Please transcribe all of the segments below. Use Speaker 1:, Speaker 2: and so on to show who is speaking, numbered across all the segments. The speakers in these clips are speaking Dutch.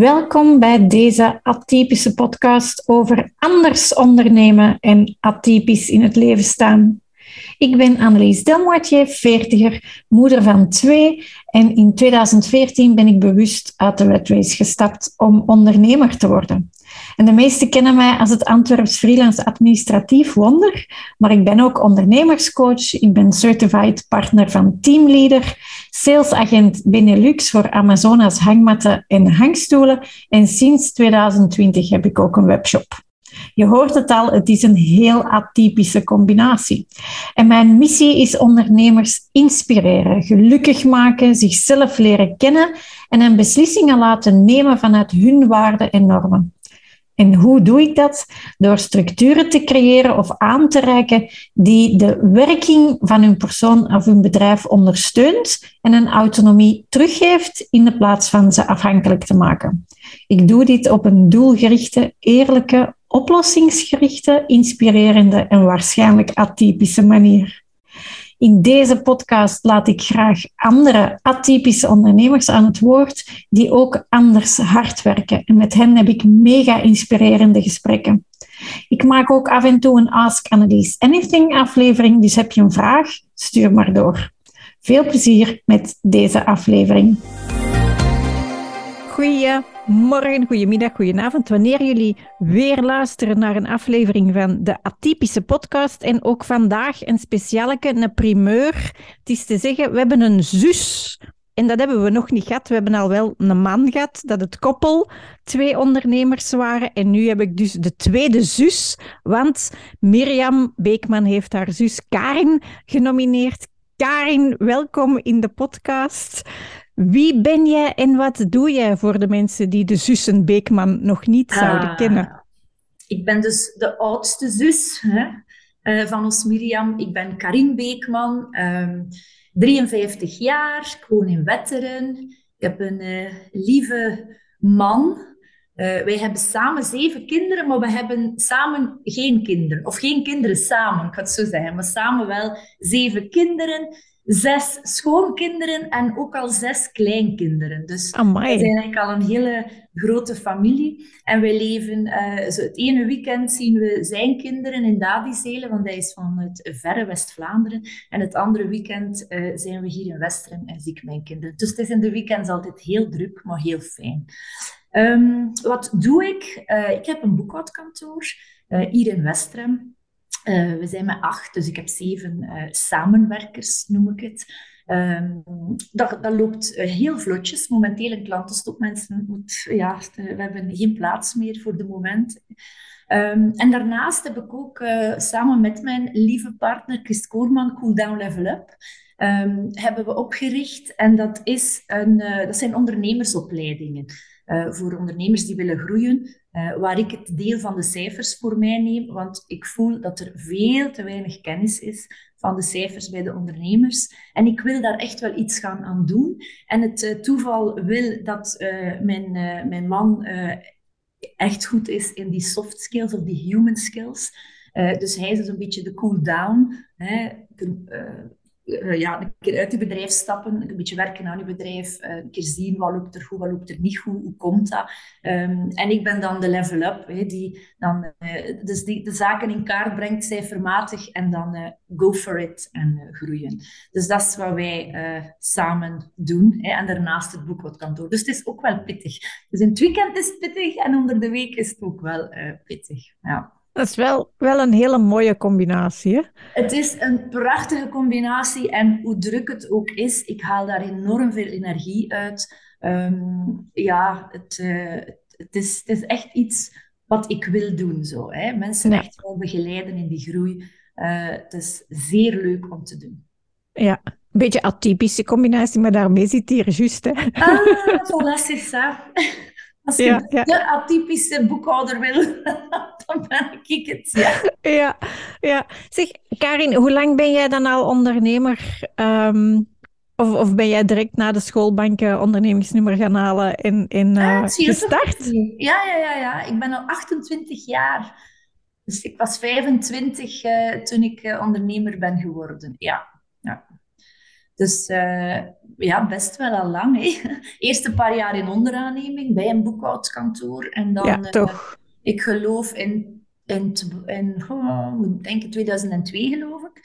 Speaker 1: Welkom bij deze atypische podcast over anders ondernemen en atypisch in het leven staan. Ik ben Annelies Delmoitier, veertiger, moeder van twee en in 2014 ben ik bewust uit de Red Race gestapt om ondernemer te worden. En de meesten kennen mij als het Antwerps freelance administratief wonder, maar ik ben ook ondernemerscoach, ik ben certified partner van Teamleader, salesagent Benelux voor Amazonas hangmatten en hangstoelen en sinds 2020 heb ik ook een webshop. Je hoort het al, het is een heel atypische combinatie. En mijn missie is ondernemers inspireren, gelukkig maken, zichzelf leren kennen en een beslissingen laten nemen vanuit hun waarden en normen. En hoe doe ik dat? Door structuren te creëren of aan te reiken die de werking van hun persoon of hun bedrijf ondersteunt en een autonomie teruggeeft in de plaats van ze afhankelijk te maken. Ik doe dit op een doelgerichte, eerlijke, oplossingsgerichte, inspirerende en waarschijnlijk atypische manier. In deze podcast laat ik graag andere atypische ondernemers aan het woord die ook anders hard werken. En met hen heb ik mega inspirerende gesprekken. Ik maak ook af en toe een Ask Annelies Anything aflevering, dus heb je een vraag, stuur maar door. Veel plezier met deze aflevering.
Speaker 2: Goedemorgen, goedemiddag, goedenavond. Wanneer jullie weer luisteren naar een aflevering van de Atypische Podcast. En ook vandaag een specialeke, een primeur. Het is te zeggen, we hebben een zus. En dat hebben we nog niet gehad. We hebben al wel een man gehad, dat het koppel twee ondernemers waren. En nu heb ik dus de tweede zus, want Mirjam Beekman heeft haar zus Karin genomineerd. Karin, welkom in de podcast. Wie ben jij en wat doe jij voor de mensen die de zussen Beekman nog niet zouden ah, kennen?
Speaker 3: Ik ben dus de oudste zus hè, uh, van ons Mirjam. Ik ben Karin Beekman, um, ehm, 53 jaar, ik woon in Wetteren. Ik heb een uh, lieve man. Uh, wij hebben samen zeven kinderen, maar we hebben samen geen kinderen. Of geen kinderen samen, ik ga het zo zeggen. Maar samen wel zeven kinderen zes schoonkinderen en ook al zes kleinkinderen. Dus we zijn eigenlijk al een hele grote familie. En wij leven, uh, zo het ene weekend zien we zijn kinderen in Dadizelen, want hij is van het verre West-Vlaanderen. En het andere weekend uh, zijn we hier in Westeren en zie ik mijn kinderen. Dus het is in de weekends altijd heel druk, maar heel fijn. Um, wat doe ik? Uh, ik heb een boekhoudkantoor hier in Westeren. Uh, we zijn met acht, dus ik heb zeven uh, samenwerkers, noem ik het. Um, dat, dat, loopt uh, heel vlotjes. Momenteel een klantenstop. Mensen moet, ja, we hebben geen plaats meer voor de moment. Um, en daarnaast heb ik ook samen met mijn lieve partner Chris Koorman Cool Down Level Up um, hebben we opgericht. En dat, is een, dat zijn ondernemersopleidingen. Voor ondernemers die willen groeien, uh, waar ik het deel van de cijfers voor mij neem, want ik voel dat er veel te weinig kennis is van de cijfers bij de ondernemers. En ik wil daar echt wel iets gaan aan doen. En het uh, toeval wil dat mijn, mijn man echt goed is in die soft skills of die human skills. dus hij is dus een beetje de cool down. Hè, de, ja, een keer uit je bedrijf stappen, een beetje werken aan je bedrijf, uh, een keer zien wat loopt er goed, wat loopt er niet goed, hoe komt dat. Um, en ik ben dan de level up, hè, die dan uh, dus die, de zaken in kaart brengt, cijfermatig, en dan go for it en groeien. Dus dat is wat wij samen doen. Hè, en daarnaast het boekhoudkantoor. Dus het is ook wel pittig. Dus in het weekend is het pittig en onder de week is het ook wel pittig. Ja.
Speaker 2: Dat is wel, wel een hele mooie combinatie. Hè?
Speaker 3: Het is een prachtige combinatie en hoe druk het ook is, ik haal daar enorm veel energie uit. Um, ja, het, uh, het, is, het is echt iets wat ik wil doen. Zo, hè? Mensen echt wel begeleiden in die groei. Uh, het is zeer leuk om te doen.
Speaker 2: Ja, een beetje atypische combinatie, maar daarmee zit hier juist. Hè?
Speaker 3: Ah, voilà, c'est ça. Als je ja, ja. de atypische boekhouder wil, dan ben ik het. Ja.
Speaker 2: ja, ja. Zeg, Karin, hoe lang ben jij dan al ondernemer? Um, of, of ben jij direct na de schoolbanken ondernemingsnummer gaan halen en, en uh, gestart?
Speaker 3: Ja, ja, ja, ja. Ik ben al 28 jaar. Dus ik was 25 uh, toen ik uh, ondernemer ben geworden. Ja. ja. Dus ja, best wel al lang. Hè. Eerst een paar jaar in onderaanneming bij een boekhoudkantoor. En dan,
Speaker 2: ja, toch.
Speaker 3: Ik geloof in, in, in oh, denk ik 2002 geloof ik.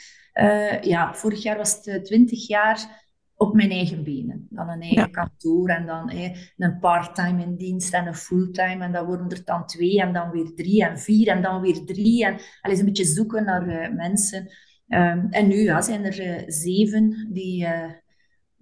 Speaker 3: ja, vorig jaar was het 20 jaar op mijn eigen benen. Dan een eigen kantoor en dan een part-time in dienst en een fulltime. En dan worden er dan twee en dan weer drie en vier en dan weer drie. En is een beetje zoeken naar uh, mensen. Um, en nu ja, zijn er uh, zeven die... Uh,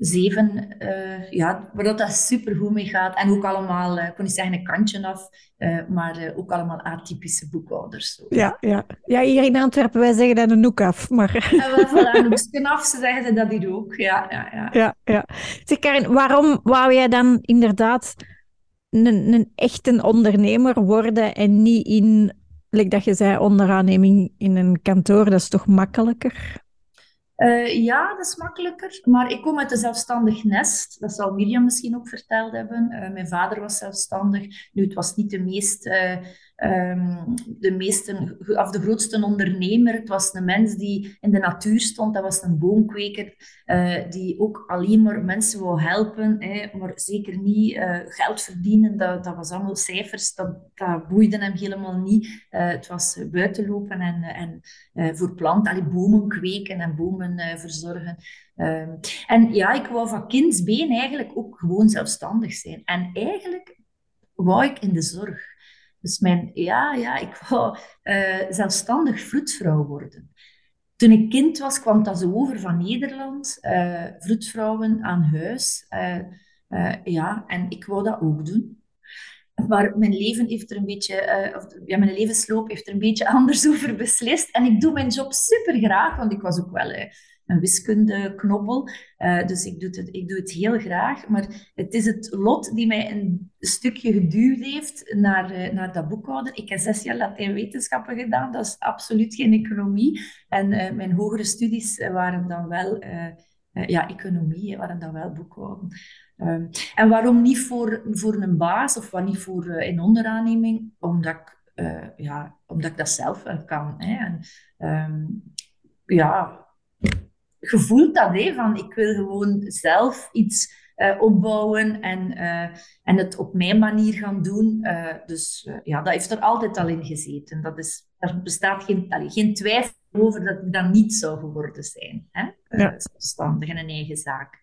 Speaker 3: zeven, uh, ja, waar dat, dat super goed mee gaat. En ook allemaal, uh, ik kon niet zeggen een kantje af, uh, maar ook allemaal atypische boekhouders. Zo.
Speaker 2: Ja, ja. ja, hier in Antwerpen, wij zeggen dat een noek af. Maar...
Speaker 3: En wel, voilà, een hoekje af, ze zeggen ze dat hier ook. Ja, ja, ja.
Speaker 2: ja, ja. Zeg Karin, waarom wou jij dan inderdaad een, een echte ondernemer worden en niet in, like dat je zei, onderaanneming in een kantoor? Dat is toch makkelijker?
Speaker 3: Uh, ja, dat is makkelijker. Maar ik kom uit een zelfstandig nest. Dat zal Mirjam misschien ook verteld hebben. Uh, mijn vader was zelfstandig. Nu, het was niet de meest uh, um, de, meeste, of de grootste ondernemer. Het was een mens die in de natuur stond. Dat was een boomkweker uh, die ook alleen maar mensen wou helpen, maar zeker niet uh, geld verdienen. Dat, dat was allemaal cijfers. Dat, dat boeide hem helemaal niet. Uh, het was buitenlopen en, en voor planten, allee, bomen kweken en bomen verzorgen. Um, en ja, ik wou van kindsbeen eigenlijk ook gewoon zelfstandig zijn. En eigenlijk wou ik in de zorg. Dus mijn, ja, ja, ik wou uh, zelfstandig vroedvrouw worden. Toen ik kind was, kwam dat zo over van Nederland. Uh, vroedvrouwen aan huis. Uh, ja, en ik wou dat ook doen. Maar mijn leven heeft er een beetje, of, ja, mijn levensloop heeft er een beetje anders over beslist. En ik doe mijn job super graag, want ik was ook wel een wiskundeknobbel. Uh, dus ik doe, het, ik doe het heel graag. Maar het is het lot die mij een stukje geduwd heeft naar, uh, naar dat boekhouden. Ik heb zes jaar Latijn-wetenschappen gedaan. Dat is absoluut geen economie. En uh, mijn hogere studies waren dan wel... ja, economie, waren dan wel boekhouden. Um, en waarom niet voor, voor een baas of wat niet voor in onderaanneming? Omdat ik, ja, omdat ik dat zelf wel kan. Hè. En, um, ja, gevoeld dat, hè, van ik wil gewoon zelf iets uh, opbouwen en, uh, en het op mijn manier gaan doen. Uh, dus ja, dat heeft er altijd al in gezeten. Dat is, er bestaat geen, allee, geen twijfel over dat ik dan niet zou geworden zijn. Hè? Ja. Zelfstandig en een eigen zaak.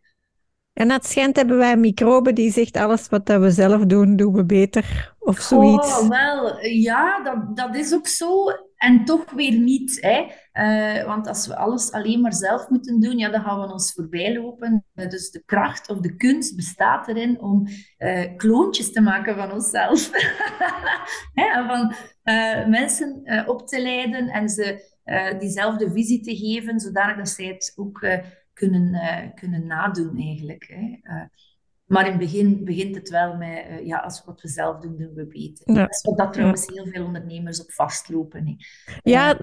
Speaker 2: En het schijnt hebben wij een microbe die zegt alles wat dat we zelf doen, doen we beter of zoiets.
Speaker 3: Oh, wel, ja, dat, dat is ook zo. En toch weer niet. Hè? Uh, want als we alles alleen maar zelf moeten doen, ja, dan gaan we ons voorbij lopen. Dus de kracht of de kunst bestaat erin om uh, kloontjes te maken van onszelf. Van mensen op te leiden en ze diezelfde visie te geven, zodat dat zij het ook kunnen, kunnen nadoen eigenlijk. Hè? Maar in het begin begint het wel met, uh, ja, als we wat we zelf doen, doen we beter. Ja. Dat is wat dat trouwens heel veel ondernemers op vastlopen. Hè.
Speaker 2: Ja,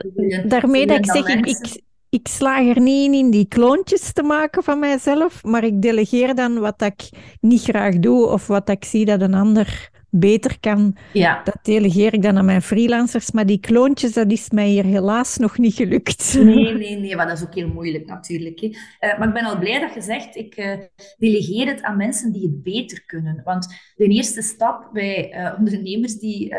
Speaker 2: daarmee dat ik zeg, ik, ik, ik slaag er niet in in die kloontjes te maken van mijzelf, maar ik delegeer dan wat ik niet graag doe of wat ik zie dat een ander beter kan. Ja. Dat delegeer ik dan aan mijn freelancers. Maar die kloontjes, dat is mij hier helaas nog niet gelukt.
Speaker 3: Nee, nee, nee. Maar dat is ook heel moeilijk natuurlijk. Hè. Uh, maar ik ben al blij dat je zegt, ik uh, delegeer het aan mensen die het beter kunnen. Want de eerste stap bij uh, ondernemers die,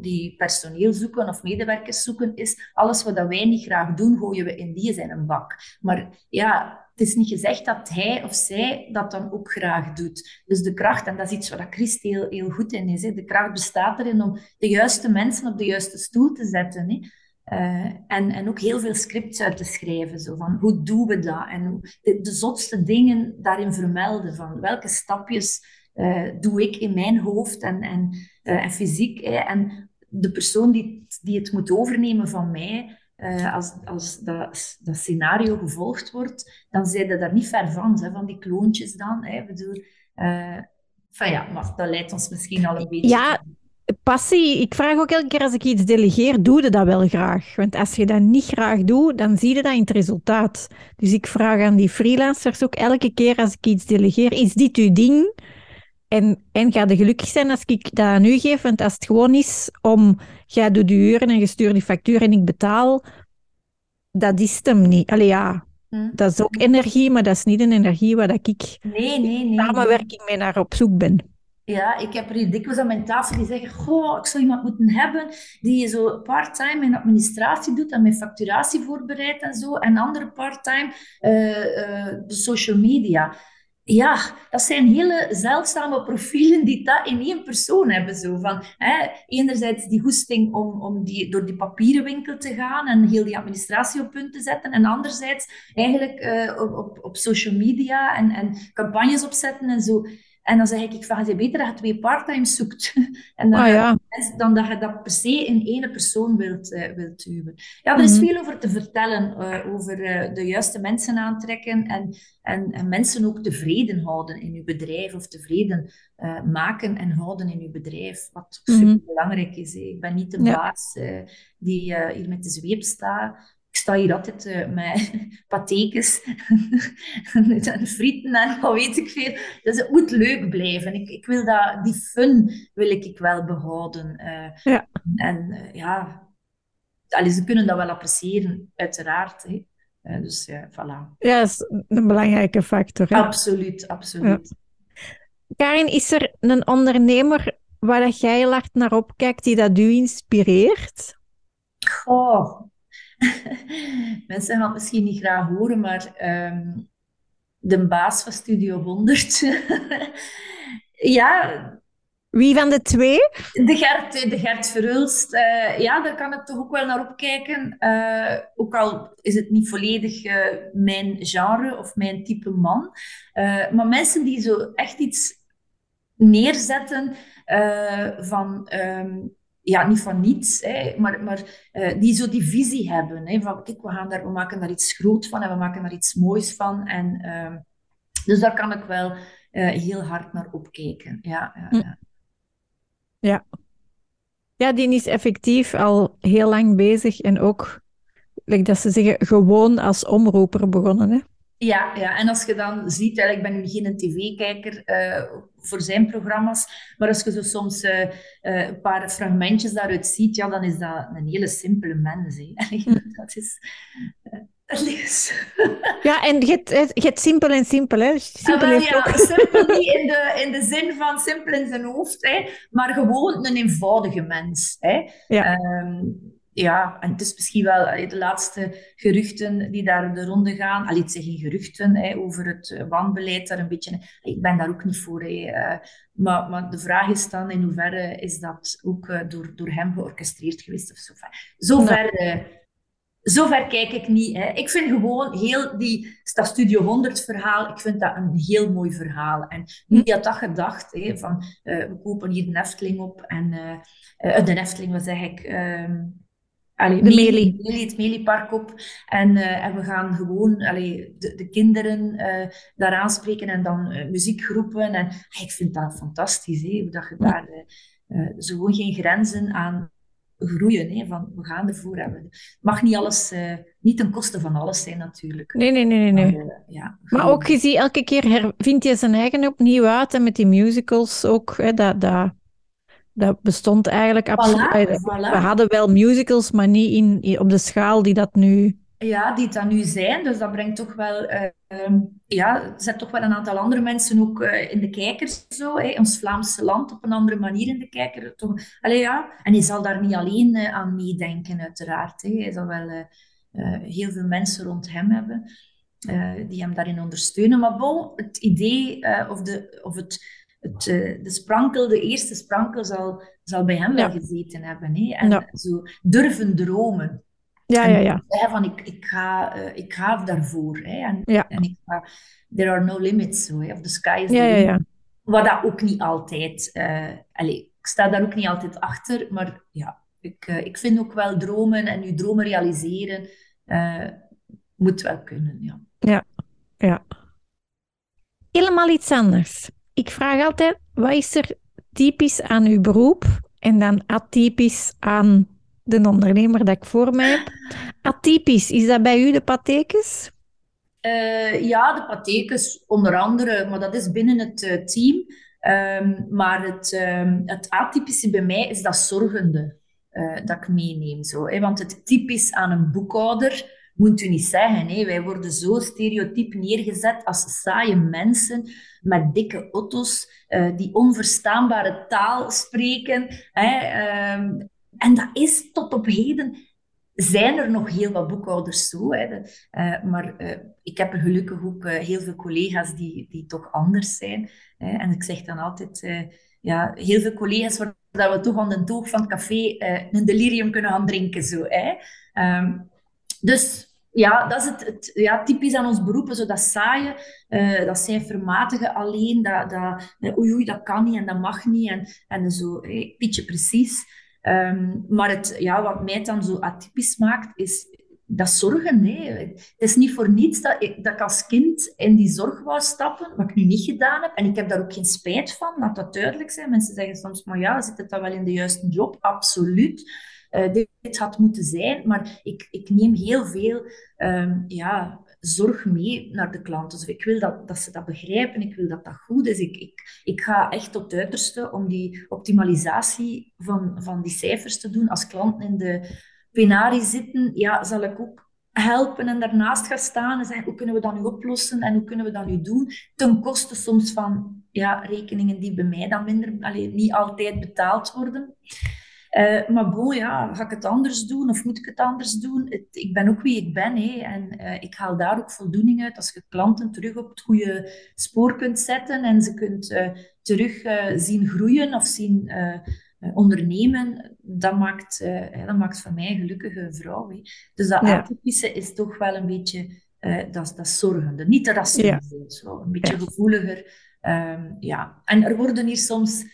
Speaker 3: die personeel zoeken of medewerkers zoeken, is alles wat wij niet graag doen, gooien we in die zijn een bak. Maar ja, het is niet gezegd dat hij of zij dat dan ook graag doet. Dus de kracht, en dat is iets waar Christ heel, heel goed in is, de kracht bestaat erin om de juiste mensen op de juiste stoel te zetten. Hè. Uh, en, en ook heel veel scripts uit te schrijven. Zo van, hoe doen we dat? En de, de zotste dingen daarin vermelden. Van welke stapjes doe ik in mijn hoofd en, en, uh, en fysiek. Hè? En de persoon die, die het moet overnemen van mij, uh, als, als dat, dat, scenario gevolgd wordt, dan zijn je daar niet ver van, hè, van die kloontjes dan. Hè. Bedoel, van ja, maar dat leidt ons misschien al een beetje...
Speaker 2: Ja, passie. Ik vraag ook elke keer als ik iets delegeer, doe je dat wel graag? Want als je dat niet graag doet, dan zie je dat in het resultaat. Dus ik vraag aan die freelancers ook elke keer als ik iets delegeer, is dit uw ding? En, en ga je gelukkig zijn als ik dat aan u geef? Want als het gewoon is om, jij doet de uren en je stuurt die factuur en ik betaal, dat is het hem niet. Allee, ja, Hm. Dat is ook energie, maar dat is niet een energie waar ik
Speaker 3: nee, nee, nee,
Speaker 2: samenwerking mee naar op zoek ben.
Speaker 3: Ja, ik heb er dikwijls aan mijn tafel die zeggen, goh, ik zou iemand moeten hebben die zo part-time in administratie doet en mijn facturatie voorbereidt en zo. En andere part-time uh, uh, de social media. Ja, dat zijn hele zeldzame profielen die dat in één persoon hebben. Zo. Van, hè, enerzijds die goesting om, om die, door die papierenwinkel te gaan en heel die administratie op punt te zetten. En anderzijds eigenlijk uh, op, op, op social media en, en campagnes opzetten en zo. En dan zeg ik, ik vraag je beter dat je twee parttimes zoekt. en dan, ah, dan dat je dat per se in één persoon wilt, uh, wilt duwen. Ja, er is mhm. veel over te vertellen. Uh, over uh, de juiste mensen aantrekken en, en, en, mensen ook tevreden houden in je bedrijf. Of tevreden maken en houden in je bedrijf. Wat mm super belangrijk is. Hè. Ik ben niet de baas die hier met de zweep staat ik sta hier altijd uh, met patekens en frieten en wat weet ik veel. Dus het moet leuk blijven. Ik, ik wil dat, die fun wil ik, ik wel behouden. Uh, ja. En uh, ja, allee, ze kunnen dat wel appreciëren, uiteraard. Hè. dus ja, voilà.
Speaker 2: Ja, dat is een belangrijke factor. Hè?
Speaker 3: Absoluut, absoluut.
Speaker 2: Karin, is er een ondernemer waar dat jij heel hard naar opkijkt, die dat u inspireert?
Speaker 3: Goh, Mensen gaan het misschien niet graag horen, maar ehm, de baas van Studio 100. ja.
Speaker 2: Wie van de twee?
Speaker 3: De Gert, de Gert Verhulst. Uh, ja, daar kan ik toch ook wel naar opkijken. Uh, ook al is het niet volledig uh, mijn genre of mijn type man. maar mensen die zo echt iets neerzetten van... Um, ja, niet van niets, hè, maar, maar uh, die zo die visie hebben. Hè, van, kijk, we, gaan daar, we maken daar iets groot van en we maken daar iets moois van. En, uh, dus daar kan ik wel uh, heel hard naar opkijken. Ja, ja,
Speaker 2: hm. ja. ja. ja. die is effectief al heel lang bezig en ook, like dat ze zeggen, gewoon als omroeper begonnen. Hè?
Speaker 3: Ja, ja, en als je dan ziet, ik ben geen tv-kijker uh, voor zijn programma's, maar als je zo soms uh, uh, een paar fragmentjes daaruit ziet, ja, dan is dat een hele simpele mens. Hè. dat is... is...
Speaker 2: Ja, en je hebt simpel en simpel, hè?
Speaker 3: Simpel, ah, ja, simpel niet in de, in de zin van simpel in zijn hoofd, hè, maar gewoon een eenvoudige mens. Hè. Ja. Um, ja, en het is misschien wel de laatste geruchten die daar de ronde gaan. Al iets zeggen geruchten hè, over het eh, wanbeleid daar een beetje. Ik ben daar ook niet voor. Hè. Eh, maar, maar de vraag is dan in hoeverre is dat ook eh, door, door hem georchestreerd geweest of zo. Zover, zover kijk ik niet. Hè. Ik vind gewoon heel die dat Studio 100 verhaal, ik vind dat een heel mooi verhaal. En wie had dat gedacht? Hè, van, we kopen hier de Efteling op en de Efteling, wat zeg ik? Allee, de Meli. het Meliepark op. En, uh, en we gaan gewoon allee, de, de kinderen uh, daar aanspreken en dan uh, muziekgroepen. En ik vind dat fantastisch, hè, dat je daar zo gewoon geen grenzen aan groeien. Hè, van, we gaan ervoor hebben. Het mag niet alles, niet ten koste van alles zijn natuurlijk.
Speaker 2: Nee, nee, nee. nee, Maar, ja, maar ook, je ziet elke keer hervindt hij zijn eigen opnieuw uit. En met die musicals ook, hè, dat... dat dat bestond eigenlijk absoluut. We hadden wel musicals, maar niet in, op de schaal die dat nu.
Speaker 3: Ja, die dat nu zijn. Dus dat brengt toch wel. Uh, ja, zet toch wel een aantal andere mensen ook uh, in de kijker. Zo. Ons Vlaamse land op een andere manier in de kijker. Toch. Allee, ja. En hij zal daar niet alleen uh, aan meedenken, uiteraard. Hij zal wel heel veel mensen rond hem hebben die hem daarin ondersteunen. Maar bon, het idee of, de, of het het, uh, de sprankel, de eerste sprankel zal, zal bij hem wel gezeten hebben. Hè? En zo durven dromen.
Speaker 2: Ja, ja, ja.
Speaker 3: En, van, ik, ik, ga, uh, ik ga daarvoor. Hè? En, ja. en ik ga, there are no limits. Zo, hè? Of the sky is the ja, limit. Ja, ja. Wat dat ook niet altijd... Uh, allez, ik sta daar ook niet altijd achter, maar ja, ik, ik vind ook wel dromen en je dromen realiseren moet wel kunnen. Ja.
Speaker 2: ja, ja. Helemaal iets anders ik vraag altijd, wat is er typisch aan uw beroep en dan atypisch aan de ondernemer dat ik voor mij heb? Atypisch, is dat bij u de patekens?
Speaker 3: Uh, ja, de patekens onder andere, maar dat is binnen het uh, team. Um, maar het, um, het atypische bij mij is dat zorgende uh, dat ik meeneem. Zo, hè? Want het typisch aan een boekhouder moet u niet zeggen. Hè. Wij worden zo stereotyp neergezet als saaie mensen met dikke auto's uh, die onverstaanbare taal spreken. Hè. Ehm, en dat is tot op heden zijn er nog heel wat boekhouders zo. Hè. Uh, maar uh, ik heb er gelukkig ook heel veel collega's die, die toch anders zijn. Hè. En ik zeg dan altijd, ja, heel veel collega's waar dat we toch aan de toog van het café een delirium kunnen gaan drinken. Zo, hè. Um, dus ja, dat is het, ja, typisch aan ons beroepen, zo dat saaie, uh, dat cijfermatige alleen, dat, dat oei, oei, dat kan niet en dat mag niet en, en zo, hey, precies. Um, maar het, ja, wat mij dan zo atypisch maakt, is dat zorgen. Hè. Het is niet voor niets dat ik, dat als kind in die zorg wou stappen, wat ik nu niet gedaan heb. En ik heb daar ook geen spijt van, laat dat duidelijk zijn. Mensen zeggen soms, maar ja, zit het dan wel in de juiste job? Absoluut. Uh, dit, had moeten zijn, maar ik, ik neem heel veel um, ja, zorg mee naar de klanten. Dus ik wil dat, dat ze dat begrijpen, ik wil dat dat goed is. Ik, ik, ik ga echt tot het uiterste om die optimalisatie van, van die cijfers te doen. Als klanten in de penarie zitten, ja, zal ik ook helpen en daarnaast gaan staan en zeggen hoe kunnen we dat nu oplossen en hoe kunnen we dat nu doen. Ten koste soms van ja, rekeningen die bij mij dan minder, niet altijd betaald worden. Uh, maar bon, ja, ga ik het anders doen of moet ik het anders doen? Het, ik ben ook wie ik ben hè, en uh, ik haal daar ook voldoening uit als je klanten terug op het goede spoor kunt zetten en ze kunt uh, terug zien groeien of zien ondernemen. Dat maakt, dat maakt van mij een gelukkige vrouw. Hè. Dus dat ja. atypische is toch wel een beetje dat, dat zorgende. Niet te rationeel, ja. een beetje ja. gevoeliger. Um, ja. En er worden hier soms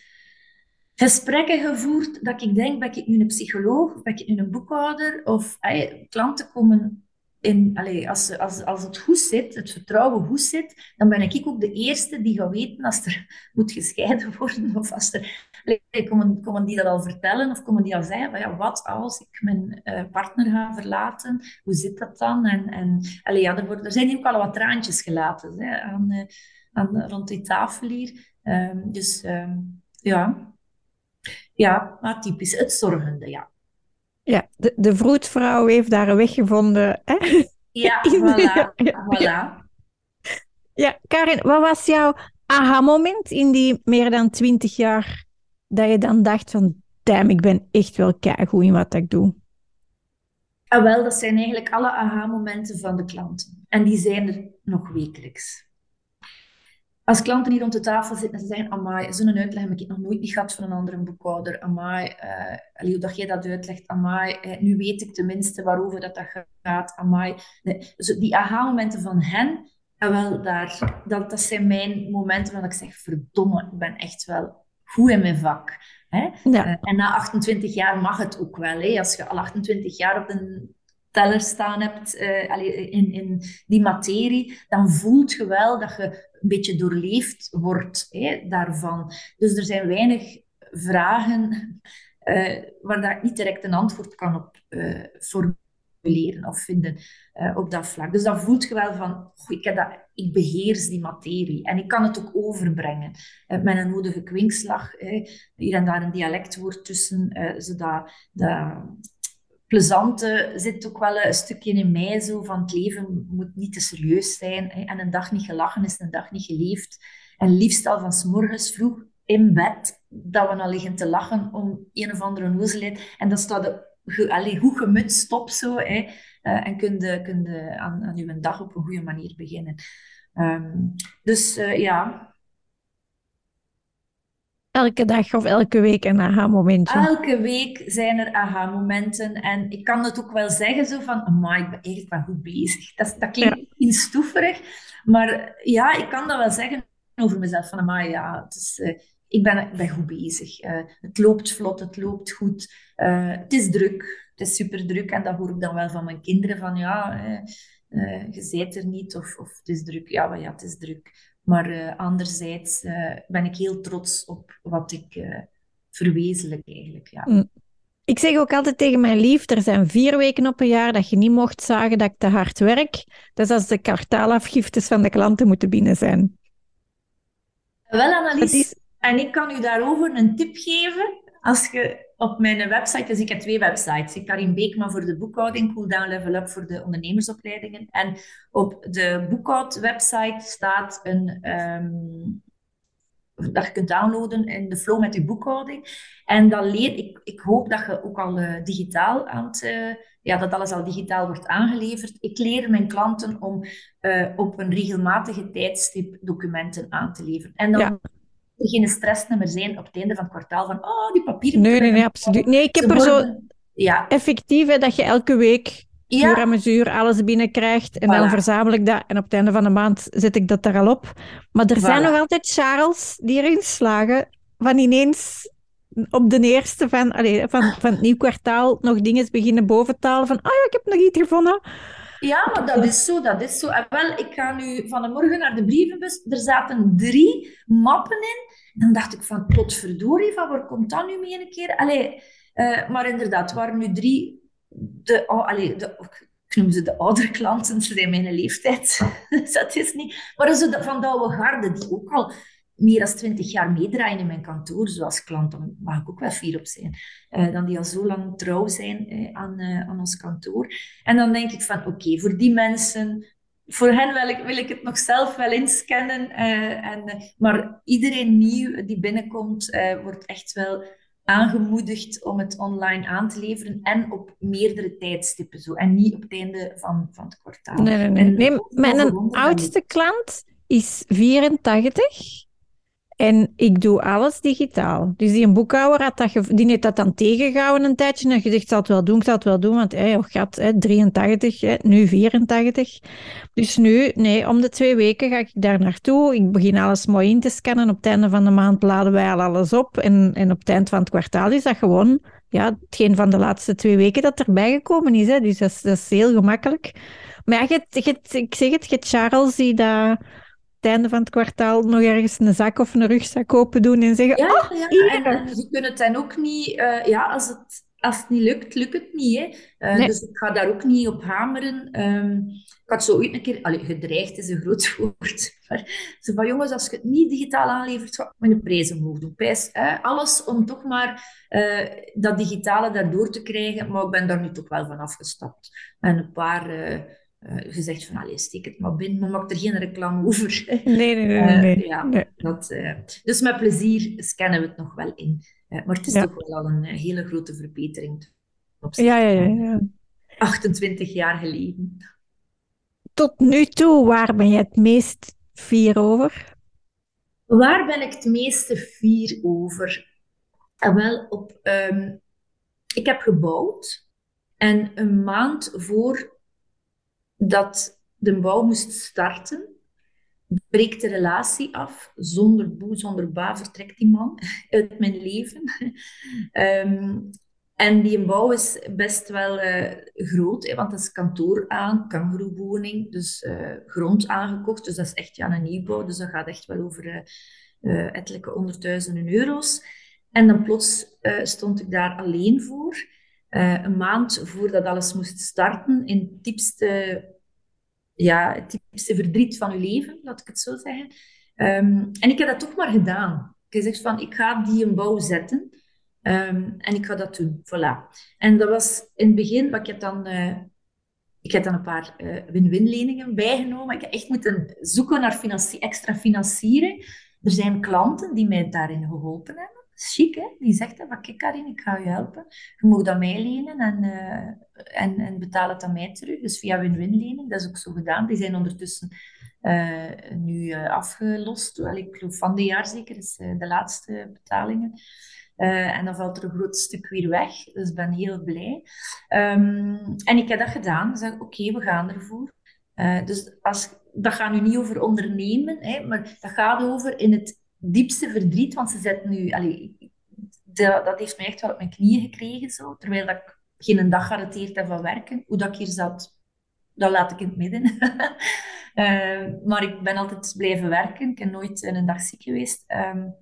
Speaker 3: gesprekken gevoerd dat ik denk, ben ik nu een psycholoog, of ben ik nu een boekhouder, of klanten komen in, allee, als, als, als het goed zit, het vertrouwen goed zit, dan ben ik ook de eerste die gaat weten als er moet gescheiden worden, of als er, komen, komen die dat al vertellen, of komen die al zeggen, van, ja, wat als ik mijn uh, partner ga verlaten, hoe zit dat dan? En, en allee, ja, er, worden, er zijn ook al wat traantjes gelaten hè, aan, uh, aan, rond die tafel hier. Um, dus um, ja, ja, maar typisch het zorgende, ja.
Speaker 2: Ja, de, de vroedvrouw heeft daar een weg gevonden. Hè?
Speaker 3: Ja, voilà. voilà.
Speaker 2: Ja, Karin, wat was jouw aha-moment in die meer dan twintig jaar dat je dan dacht van, damn, ik ben echt wel keigoed in wat ik doe?
Speaker 3: Ah, wel, dat zijn eigenlijk alle aha-momenten van de klanten. En die zijn er nog wekelijks als klanten hier rond de tafel zitten en ze zeggen, amai, zo'n uitleg heb ik nog nooit niet gehad van een andere boekhouder. Amai, uh, hoe dat jij dat uitlegt, amai, uh, nu weet ik tenminste waarover dat, dat gaat. Amai. Nee, die aha-momenten van hen, en wel daar, dat, dat zijn mijn momenten waar ik zeg, verdomme, ik ben echt wel goed in mijn vak. Hè? Ja. Uh, en na 28 jaar mag het ook wel. Hè? Als je al 28 jaar op een teller staan hebt uh, in, in die materie, dan voelt je wel dat je een beetje doorleefd wordt hè, daarvan. Dus er zijn weinig vragen uh, waar ik niet direct een antwoord kan op uh, formuleren of vinden op dat vlak. Dus dan voelt je wel van, ik, heb dat, ik beheers die materie en ik kan het ook overbrengen met een nodige kwinkslag. hier en daar een dialectwoord tussen, zodat dat, plezante zit ook wel een stukje in mij zo van het leven moet niet te serieus zijn. Hè. En een dag niet gelachen is een dag niet geleefd. En liefst al van s morgens vroeg in bed, dat we al liggen te lachen om een of andere nozelheid. En dat staat de, allee, goed gemutst op zo. Hè. Uh, en kun je, kun aan, aan je dag op een goede manier beginnen. Um, dus uh, ja,
Speaker 2: elke dag of elke week een aha-momentje?
Speaker 3: Elke week zijn er aha-momenten. En ik kan het ook wel zeggen zo van, amai, ik ben eigenlijk wel goed bezig. Dat, dat klinkt ja. stoeverig, maar ja, ik kan dat wel zeggen over mezelf. Van, amai, ja, het is, uh, ik, ben, ik ben goed bezig. Uh, het loopt vlot, het loopt goed. Uh, het is druk, het is super druk. En dat hoor ik dan wel van mijn kinderen, van ja... je zijt er niet of, of het is druk. Ja, maar ja, het is druk. Maar uh, anderzijds uh, ben ik heel trots op wat ik uh, verwezenlijk eigenlijk. Ja. Mm.
Speaker 2: Ik zeg ook altijd tegen mijn lief, er zijn vier weken op een jaar dat je niet mocht zagen dat ik te hard werk. Dat is als de kwartaalafgiftes van de klanten moeten binnen zijn.
Speaker 3: Wel, Annelies, is... en ik kan u daarover een tip geven. Als je op mijn website, dus ik heb twee websites. Karin Beekman voor de boekhouding, Cool Down Level Up voor de ondernemersopleidingen. En op de boekhoud-website staat een... Ehm, dat je kunt downloaden in de flow met je boekhouding. En dan leer ik, ik hoop dat je ook al uh, digitaal aan het, uh, ja, dat alles al digitaal wordt aangeleverd. Ik leer mijn klanten om uh, op een regelmatige tijdstip documenten aan te leveren. En dan. Er geen stress meer zijn op het einde van het kwartaal van, oh, die papieren...
Speaker 2: Nee, nee, nee, absoluut. Nee, ik heb er zo... Ja. Effectief, hè, dat je elke week ja. uur aan mesure alles binnenkrijgt. En dan verzamel ik dat. En op het einde van de maand zet ik dat daar al op. Maar er zijn nog altijd Charles die erin slagen van ineens op de eerste van, allez, van, van het nieuw kwartaal nog dingen beginnen boventalen van ah ja, ik heb nog iets gevonden.
Speaker 3: Ja, maar dat is zo, dat is zo. En wel, ik ga nu van de morgen naar de brievenbus. Er zaten drie mappen in. En dan dacht ik van, potverdorie, van waar komt dat nu mee een keer? Allee, uh, maar inderdaad, waren nu drie de, oh, de, ik noem ze de oudere klanten, ze zijn mijn leeftijd. dat is niet. Maar ze van de oude garde, die ook al meer dan twintig jaar meedraaien in mijn kantoor, zoals klant, dan mag ik ook wel fier op zijn. Uh, dan die al zo lang trouw zijn uh, aan, uh, aan ons kantoor. En dan denk ik van, oké, voor die mensen, voor hen wil ik, wil ik het nog zelf wel inscannen. en, maar iedereen nieuw die binnenkomt, wordt echt wel aangemoedigd om het online aan te leveren en op meerdere tijdstippen zo. En niet op het einde van, van het kwartaal.
Speaker 2: Nee, nee, nee. nee mijn oudste klant is 84 en ik doe alles digitaal. Dus die boekhouder had dat, die heeft dat dan tegengehouden een tijdje. En gezegd, zal het wel doen, ik zal het wel doen. Want hey, oh gat, hè, 83, hè, nu 84. Dus nu, nee, om de twee weken ga ik daar naartoe. Ik begin alles mooi in te scannen. Op het einde van de maand laden wij al alles op. En, en op het eind van het kwartaal is dat gewoon ja, hetgeen van de laatste twee weken dat erbij gekomen is. Hè. Dus dat is, heel gemakkelijk. Maar je, je, ik zeg het, je Charles die dat het einde van het kwartaal nog ergens een zak of een rugzak open doen en zeggen:
Speaker 3: Ja,
Speaker 2: oh,
Speaker 3: ja. En, kunt het dan ook niet, uh, ja, als het, als het niet lukt, lukt het niet. Hè? Uh, nee. Dus ik ga daar ook niet op hameren. Um, ik had zo ooit een keer, allee, gedreigd is een groot woord, maar zo van jongens, als je het niet digitaal aanlevert, ga ik mijn prijs omhoog doen. Prijs, hè? Alles om toch maar uh, dat digitale daardoor te krijgen, maar ik ben daar nu toch wel van afgestapt. En een paar uh, gezegd van, allee, steek het maar binnen, maar maak er geen reclame over.
Speaker 2: Nee, nee, nee. Nee,
Speaker 3: ja, nee. Dat, uh, dus met plezier scannen we het nog wel in. maar het is ja. toch wel al een hele grote verbetering.
Speaker 2: Ja, ja, ja, ja.
Speaker 3: 28 jaar geleden.
Speaker 2: Tot nu toe, waar ben je het meest fier over?
Speaker 3: Waar ben ik het meeste fier over? En wel, op, um, ik heb gebouwd en een maand voor dat de bouw moest starten, breekt de relatie af. Zonder boe, zonder ba vertrekt die man uit mijn leven. um, en die bouw is best wel uh, groot, hè, want dat is kantoor aan, kangeroewoning, dus uh, grond aangekocht. Dus dat is echt ja, een nieuwbouw, dus dat gaat echt wel over ettelijke honderdduizenden euro's. En dan plots stond ik daar alleen voor. Uh, een maand voordat alles moest starten, in het diepste, ja, het verdriet van uw leven, laat ik het zo zeggen. Um, en ik heb dat toch maar gedaan. Ik heb gezegd van, ik ga die een bouw zetten. Um, en ik ga dat doen, voilà. En dat was in het begin, maar ik heb dan, uh, ik heb dan een paar uh, win-win leningen bijgenomen. Ik heb echt moeten zoeken naar extra financiering. Er zijn klanten die mij daarin geholpen hebben chic? Die zegt, van, kijk Karin, ik ga je helpen. Je mag dat mij lenen en, uh, en, en betaal het aan mij terug. Dus via win-win lening, dat is ook zo gedaan. Die zijn ondertussen uh, nu uh, afgelost. Wel, ik geloof van de jaar zeker, is de laatste betalingen. en dan valt er een groot stuk weer weg. Dus ik ben heel blij. Um, en ik heb dat gedaan. Dus oké, okay, we gaan ervoor. dus als, dat gaat nu niet over ondernemen, hè, maar dat gaat over in het diepste verdriet, want ze zetten nu... Allee, dat, dat heeft mij echt wel op mijn knieën gekregen, zo, terwijl dat ik geen dag gearrêteerd heb van werken. Hoe dat ik hier zat, dat laat ik in het midden. uh, maar ik ben altijd blijven werken. Ik ben nooit een dag ziek geweest. Um,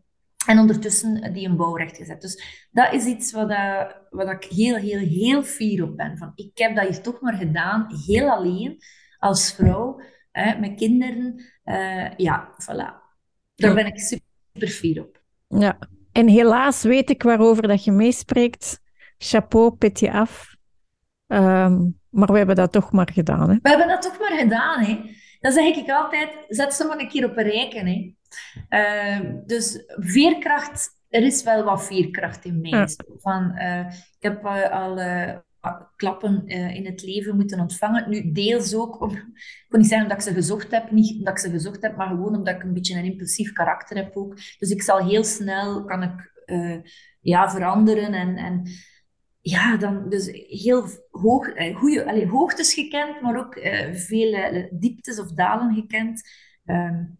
Speaker 3: en ondertussen die een bouwrecht gezet. Dus dat is iets wat, uh, wat ik heel, heel, heel fier op ben. Van, ik heb dat hier toch maar gedaan, heel alleen, als vrouw, hè, met kinderen. Uh, ja, voilà. Daar ben ik super super fier op.
Speaker 2: Ja. En helaas weet ik waarover dat je meespreekt. Chapeau, petje af. Ehm, maar we hebben dat toch maar gedaan. Hè?
Speaker 3: We hebben dat toch maar gedaan. Hè? Dan zeg ik altijd, zet ze maar een keer op een rijken. Hè? Ehm, dus veerkracht, er is wel wat veerkracht in mij. Van, uh, ik heb uh, al uh, klappen in het leven moeten ontvangen. Nu, deels ook, om, ik niet zeggen dat ik ze gezocht heb, niet omdat ik ze gezocht heb, maar gewoon omdat ik een beetje een impulsief karakter heb ook. Dus ik zal heel snel, kan ik ja, veranderen en... en ja, dan dus heel hoog, goede, allez, hoogtes gekend, maar ook uh, veel dieptes of dalen gekend. Um,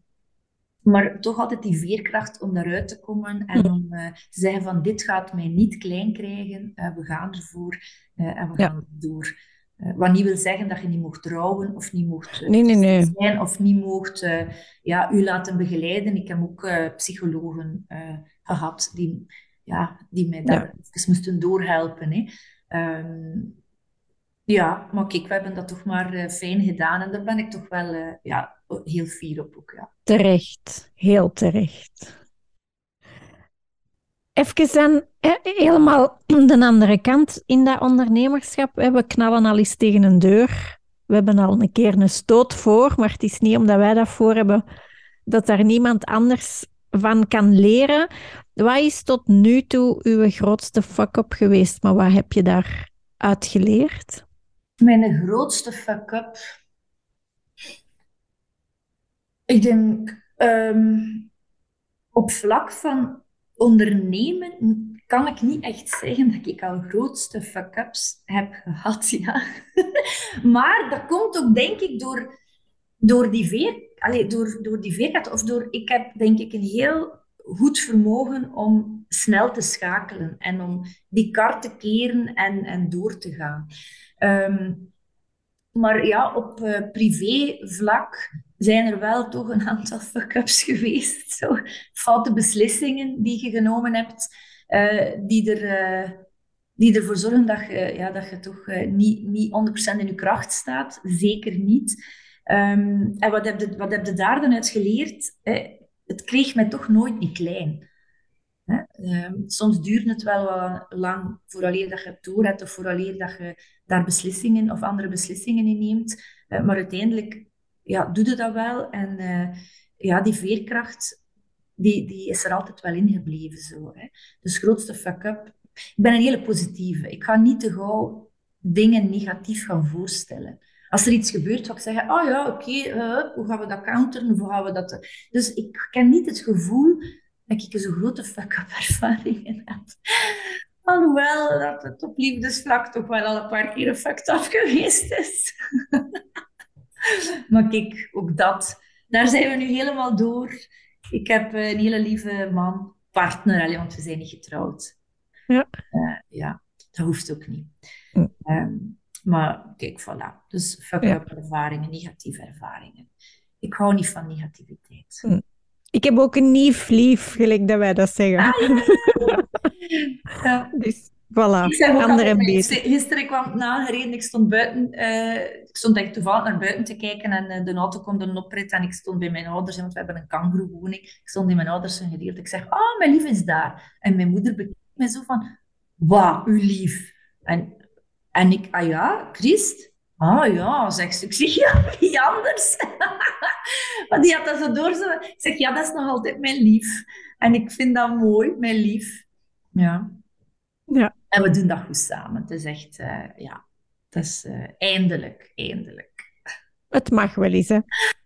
Speaker 3: maar toch altijd die veerkracht om daaruit te komen en om uh, te zeggen van dit gaat mij niet klein krijgen, uh, we gaan ervoor uh, en we ja. gaan door. wat niet wil zeggen dat je niet mocht trouwen of niet mocht
Speaker 2: nee, nee, nee.
Speaker 3: zijn of niet mocht ja, u laten begeleiden. Ik heb ook psychologen gehad die, ja, die mij daar ja. moesten doorhelpen. Hè. Um, ja, maar kijk, we hebben dat toch maar fijn gedaan en daar ben ik toch wel ja, heel fier op ook, ja.
Speaker 2: Terecht, heel terecht. Even dan helemaal de andere kant in dat ondernemerschap. We knallen al eens tegen een deur. We hebben al een keer een stoot voor, maar het is niet omdat wij dat voor hebben dat daar niemand anders van kan leren. Wat is tot nu toe uw grootste fuck-up geweest, maar wat heb je daar uitgeleerd?
Speaker 3: Mijn grootste fuck-up ik denk um, op vlak van ondernemen kan ik niet echt zeggen dat ik al grootste fuck-ups heb gehad. Ja. maar dat komt ook, denk ik, door, door die veer, allez, door, door die veerkracht. Of door, ik heb denk ik een heel goed vermogen om snel te schakelen en om die kar te keren en, en door te gaan. Um, maar ja, op privé vlak zijn er wel toch een aantal fuck-ups geweest. Zo, foute beslissingen die je genomen hebt, uh, die, er, uh, die ervoor zorgen dat je, ja, dat je toch niet, niet 100% in je kracht staat. Zeker niet. Um, en wat heb, je, wat heb je daar dan uit geleerd? het kreeg mij toch nooit niet klein. Um, soms duurt het wel wat lang vooraleer dat je het door hebt of vooraleer dat je daar beslissingen of andere beslissingen in neemt. maar uiteindelijk ja, doe je dat wel. En uh, ja, die veerkracht, die, die is er altijd wel in gebleven. Zo, hè. Dus grootste fuck-up. Ik ben een hele positieve. Ik ga niet te gauw dingen negatief gaan voorstellen. Als er iets gebeurt, ga ik zeggen, oh ja, oké, uh, hoe gaan we dat counteren? Hoe gaan we dat... Dus ik ken niet het gevoel dat ik zo'n grote fuck-up ervaringen heb. Alhoewel dat het op liefdesvlak toch wel al een paar keer een fucked up geweest is. maar kijk, ook dat. Daar zijn we nu helemaal door. Ik heb een hele lieve man, partner, alleen, want we zijn niet getrouwd.
Speaker 2: Ja.
Speaker 3: Uh, ja, dat hoeft ook niet. Hm. Um, maar kijk, voilà. Dus fuck-up ervaringen, negatieve ervaringen. Ik hou niet van negativiteit.
Speaker 2: Ik heb ook een nieuw lief, gelijk dat wij dat zeggen.
Speaker 3: Ah, ja.
Speaker 2: Dus Voilà, andere en
Speaker 3: beter. Gisteren kwam ik nagereden, ik stond buiten, uh, ik stond echt toevallig naar buiten te kijken en uh, de auto komt een oprit en ik stond bij mijn ouders, want we hebben een kangoeroewoning. Ik stond in mijn ouders een gedeelte. Ik zeg, ah, oh, mijn lief is daar. En mijn moeder bekijkt mij zo van, wauw, uw lief. En, en ik, ah ja, Christ? Ah ja, zegt ze. Ik zeg, ja, wie anders? Want die had dat zo door. Zo. Ik zeg, ja, dat is nog altijd mijn lief. En ik vind dat mooi, mijn lief. Ja.
Speaker 2: Ja.
Speaker 3: En we doen dat goed samen. Het is echt, uh, ja, het is uh, eindelijk, eindelijk.
Speaker 2: Het mag wel eens, hè?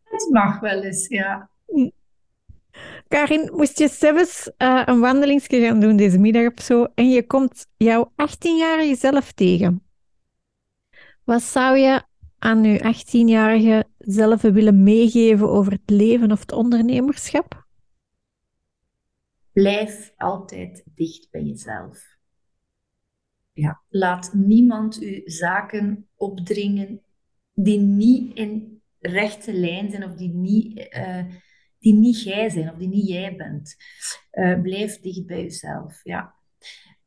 Speaker 3: Het mag wel eens, ja.
Speaker 2: Karin, moest je zelfs uh, een wandelingsje gaan doen deze middag of zo en je komt jouw 18-jarige zelf tegen. Wat zou je aan je 18-jarige zelf willen meegeven over het leven of het ondernemerschap?
Speaker 3: Blijf altijd dicht bij jezelf. Ja. Laat niemand u zaken opdringen die niet in rechte lijn zijn of die niet, uh, die niet jij zijn of die niet jij bent. Uh, blijf dicht bij jezelf. Ja.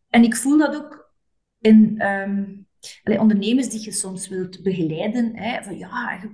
Speaker 3: En ik voel dat ook in um, ondernemers die je soms wilt begeleiden. Hè, van ja, je,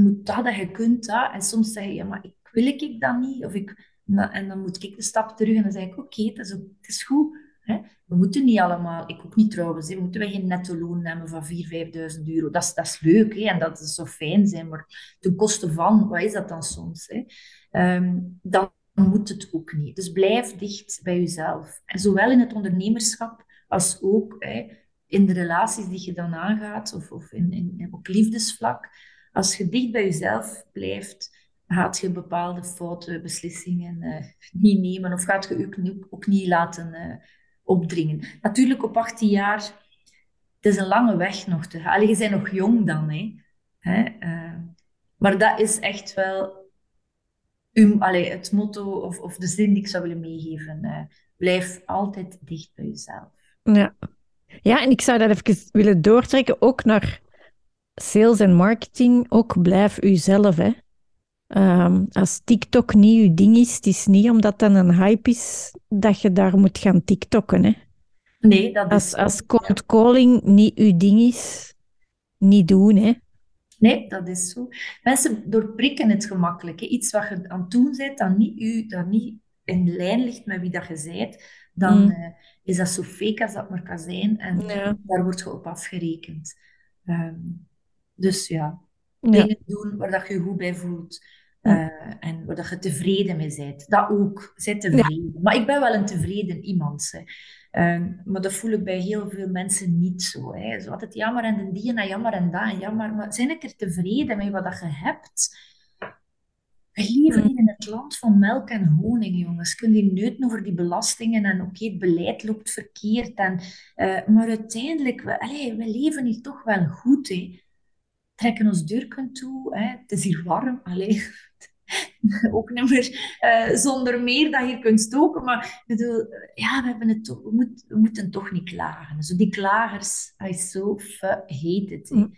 Speaker 3: moet dat en je kunt dat. En soms zeg je, ja, maar ik, wil ik dat niet? Of ik, En dan moet ik de stap terug en dan zeg ik, oké, het, is, het is goed. Hè? We moeten niet allemaal, ik ook niet trouwens, hè, we moeten wij geen netto loon nemen van 4.000, 5.000 euro. Dat is, dat is leuk hè, en dat is zo fijn zijn, maar ten koste van, wat is dat dan soms? Hè? Ehm, dan moet het ook niet. Dus blijf dicht bij jezelf. En zowel in het ondernemerschap als ook hè, in de relaties die je dan aangaat, of, of in, in, op liefdesvlak. Als je dicht bij jezelf blijft, gaat je bepaalde foute beslissingen uh, niet nemen of gaat je je ook, niet laten uh, opdringen. Natuurlijk op 18 jaar, het is een lange weg nog te gaan. je bent nog jong dan, hè. hè? Uh, maar dat is echt wel um, het motto of, of de zin die ik zou willen meegeven. blijf altijd dicht bij jezelf.
Speaker 2: Ja. Ja, en ik zou dat even willen doortrekken, ook naar sales en marketing. Ook blijf uzelf, hè. Um, als TikTok niet je ding is, het is niet omdat dat een hype is dat je daar moet gaan TikTokken. Hè?
Speaker 3: Nee, dat is...
Speaker 2: Als, als cold calling niet je ding is, niet doen. Hè?
Speaker 3: Nee, dat is zo. Mensen doorprikken het gemakkelijk. Hè? Iets wat je aan het doen bent, dat niet, u, dat niet in lijn ligt met wie dat je bent, dan mm. uh, is dat zo fake als dat maar kan zijn. En ja. daar wordt je op afgerekend. Um, dus ja, dingen ja. doen waar dat je je goed bij voelt. Uh, en waar je tevreden mee bent. Dat ook. Zij tevreden. Maar ik ben wel een tevreden iemand. Hè. Uh, maar dat voel ik bij heel veel mensen niet zo. Hè. Zo altijd jammer en die en jammer en dat en jammer. Maar zijn ik er tevreden mee wat je hebt? We leven niet in het land van melk en honing, jongens. Kun je neuten over die belastingen en oké, het beleid loopt verkeerd. En, uh, maar uiteindelijk, we, we leven hier toch wel goed. Hè trekken ons deurken toe. Hè. Het is hier warm. Allee, ook niet meer uh, zonder meer dat je kunt stoken. Maar bedoel, ja, we, hebben het toch, we, moet, we moeten toch niet klagen. Zo die klagers, I so hate it. Mm.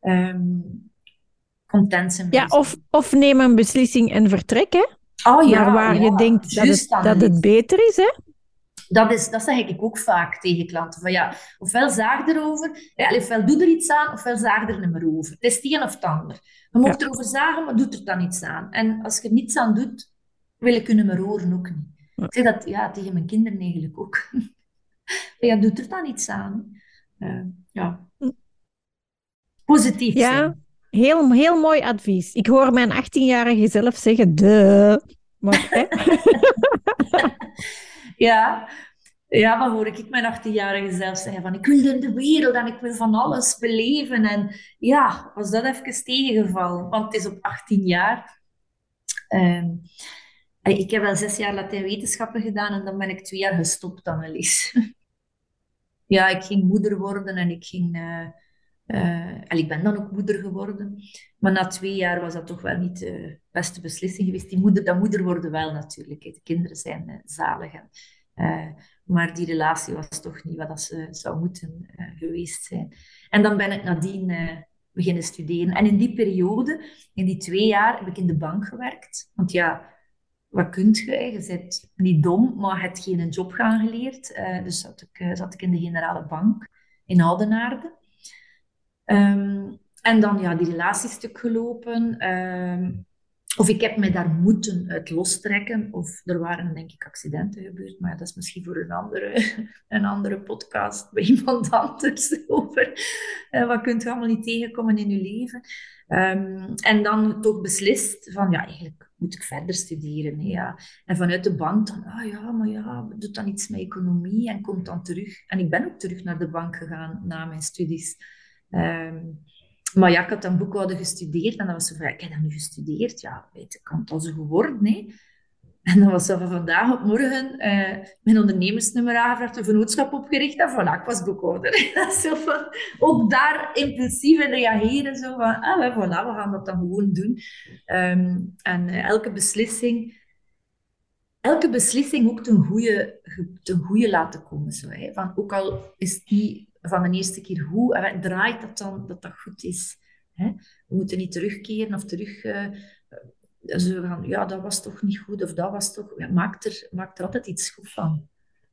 Speaker 3: Um, content zijn.
Speaker 2: Ja, of, of neem een beslissing en vertrek, hè?
Speaker 3: Oh, ja,
Speaker 2: waar je denkt dat het, dat het beter is, hè?
Speaker 3: Dat, is, dat zeg ik ook vaak tegen klanten. Van ja, ofwel zaag erover, ja, ofwel doe er iets aan, ofwel zaag er niet meer over. Het is het een of het ander. Je mag ja. erover zagen, maar doet er dan iets aan. En als je er niets aan doet, wil ik kunnen meer horen ook niet. Ik zeg dat ja, tegen mijn kinderen eigenlijk ook. ja, doet er dan iets aan. Uh, ja. Positief
Speaker 2: ja. Zijn. Heel, heel mooi advies. Ik hoor mijn 18-jarige zelf zeggen, de. Maar, hè?
Speaker 3: Ja, ja, maar hoor ik mijn 18-jarige zelf zeggen van ik wil in de wereld en ik wil van alles beleven. En ja, was dat even tegengevallen, want het is op 18 jaar. Um, ik heb wel zes jaar Latijn-wetenschappen gedaan en dan ben ik twee jaar gestopt, Annelies. ja, ik ging moeder worden en ik ging... Uh, en ik ben dan ook moeder geworden. Maar na twee jaar was dat toch wel niet de beste beslissing geweest. Die moeder, dat moeder worden wel natuurlijk. De kinderen zijn uh, zalig. En, uh, maar die relatie was toch niet wat dat ze zou moeten geweest zijn. En dan ben ik nadien beginnen studeren. En in die periode, in die twee jaar, heb ik in de bank gewerkt. Want ja, wat kunt je? Je bent niet dom, maar hebt geen job gaan geleerd. dus zat ik, zat ik in de generale bank in Oudenaarde. Um, en dan ja, die relatiestuk gelopen. Um, of ik heb me daar moeten uit lostrekken. Of er waren denk ik accidenten gebeurd. Maar dat is misschien voor een andere, een andere podcast bij iemand anders over. Uh, wat kunt je allemaal niet tegenkomen in je leven. Um, en dan toch beslist van ja, eigenlijk moet ik verder studeren. Ja. En vanuit de bank dan, ah ja, maar ja, doet dan iets met economie en komt dan terug. En ik ben ook terug naar de bank gegaan na mijn studies. Um, maar ja, ik had dan boekhouden gestudeerd en dan was ze van, ik heb dat nu gestudeerd. Ja, weet, ik kan het al zo geworden, nee. En dan was ze van vandaag op morgen uh, mijn ondernemersnummer aangevraagd, een vennootschap opgericht en voilà, ik was boekhouder. zo van, ook daar impulsief in reageren, zo van, ah, voilà, we gaan dat dan gewoon doen. Um, en uh, elke beslissing, elke beslissing ook ten goede, ten goede laten komen. Zo, hè. Van, ook al is die van de eerste keer hoe en draait dat dan dat dat goed is. Hè? We moeten niet terugkeren of terug... Uh, zo gaan, ja, dat was toch niet goed of dat was toch... Ja, maak, er, maak er altijd iets goed van.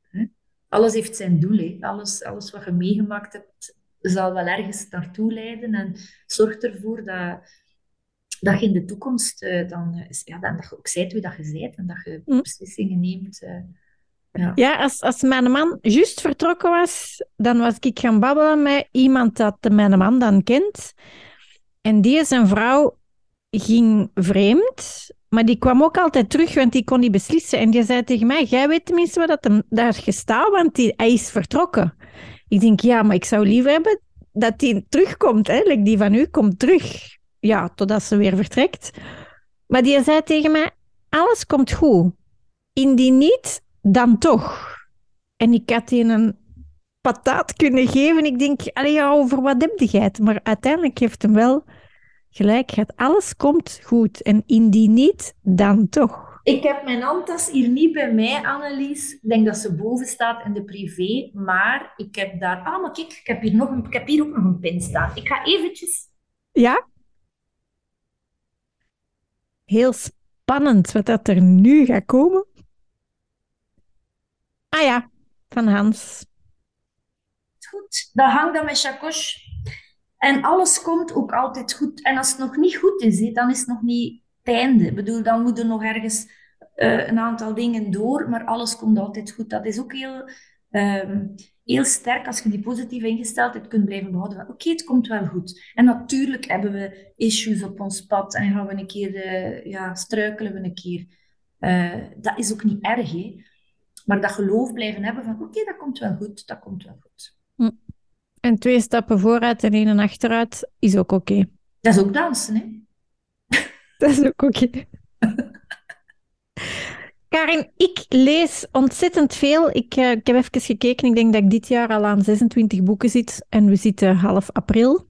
Speaker 3: Hè? Alles heeft zijn doel. Hè? Alles, alles wat je meegemaakt hebt, zal wel ergens naartoe leiden. En zorg ervoor dat, dat je in de toekomst uh, dan, ja, dan dat je ook zijt wie dat je zijt en dat je mm. beslissingen neemt.
Speaker 2: Ja, ja als, als mijn man juist vertrokken was, dan was ik gaan babbelen met iemand dat mijn man dan kent. En die zijn vrouw ging vreemd, maar die kwam ook altijd terug, want die kon niet beslissen. En die zei tegen mij, jij weet tenminste wat hem daar gestaan, want die, hij is vertrokken. Ik denk, ja, maar ik zou liever hebben dat die terugkomt. Hè? die van u komt terug. Ja, totdat ze weer vertrekt. Maar die zei tegen mij, alles komt goed. Indien niet, dan toch. En ik had die een pataat kunnen geven. Ik denk, allee, ja, over wat heb het? Maar uiteindelijk heeft hem wel gelijk gehad. Alles komt goed. En indien niet, dan toch.
Speaker 3: Ik heb mijn handtas hier niet bij mij, Annelies. Ik denk dat ze boven staat in de privé. Maar ik heb daar... Ah, maar kijk, ik heb hier, nog een, ik heb hier ook nog een pin staan. Ik ga eventjes...
Speaker 2: Ja? Heel spannend wat dat er nu gaat komen. Ah ja, van Hans.
Speaker 3: Goed, dat hangt aan mijn chakos. En alles komt ook altijd goed. En als het nog niet goed is, dan is het nog niet het einde. Ik bedoel, dan moeten nog ergens uh, een aantal dingen door, maar alles komt altijd goed. Dat is ook heel, um, heel sterk als je die positieve ingesteldheid kunt blijven behouden. Oké, het komt wel goed. En natuurlijk hebben we issues op ons pad en gaan we een keer, uh, ja, struikelen we een keer. Uh, dat is ook niet erg, hè? Maar dat geloof blijven hebben van oké, dat komt wel goed, dat komt wel goed. Hm.
Speaker 2: En twee stappen vooruit en één achteruit is ook oké.
Speaker 3: Dat is ook dansen, hè?
Speaker 2: dat is ook oké. Karin, ik lees ontzettend veel. Ik, uh, ik heb even gekeken. Ik denk dat ik dit jaar al aan 26 boeken zit. En we zitten half april.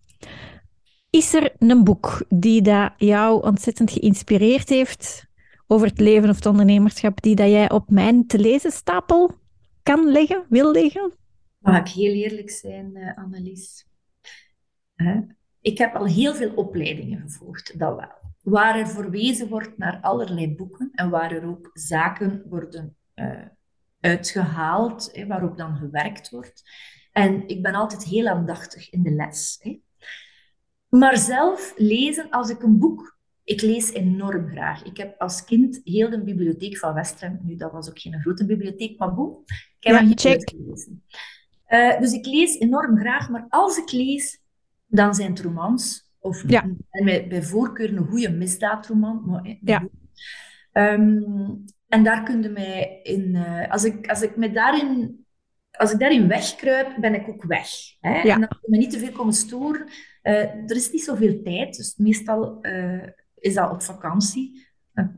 Speaker 2: Is er een boek die dat jou ontzettend geïnspireerd heeft over het leven of het ondernemerschap, die dat jij op mijn te lezen stapel kan leggen, wil leggen?
Speaker 3: Mag ik heel eerlijk zijn, uh, Annelies? Ik heb al heel veel opleidingen gevolgd, dat wel waar er verwezen wordt naar allerlei boeken en waar er ook zaken worden uh, uitgehaald, waarop dan gewerkt wordt. En ik ben altijd heel aandachtig in de les. Maar zelf lezen, als ik een boek... Ik lees enorm graag. Ik heb als kind heel de bibliotheek van Westrem... Nu, dat was ook geen grote bibliotheek, maar boe. Ik heb ja, check. gelezen. Uh, dus ik lees enorm graag, maar als ik lees, dan zijn het romans of ja. en bij, bij voorkeur een goede misdaadroman. Maar, ja. Um, en daar kun je mij in... Uh, als, ik, als ik me daarin... Als ik daarin wegkruip, ben ik ook weg. Hè? Ja. En dan moet me niet te veel komen storen. Uh, er is niet zoveel tijd, dus meestal uh, is dat op vakantie.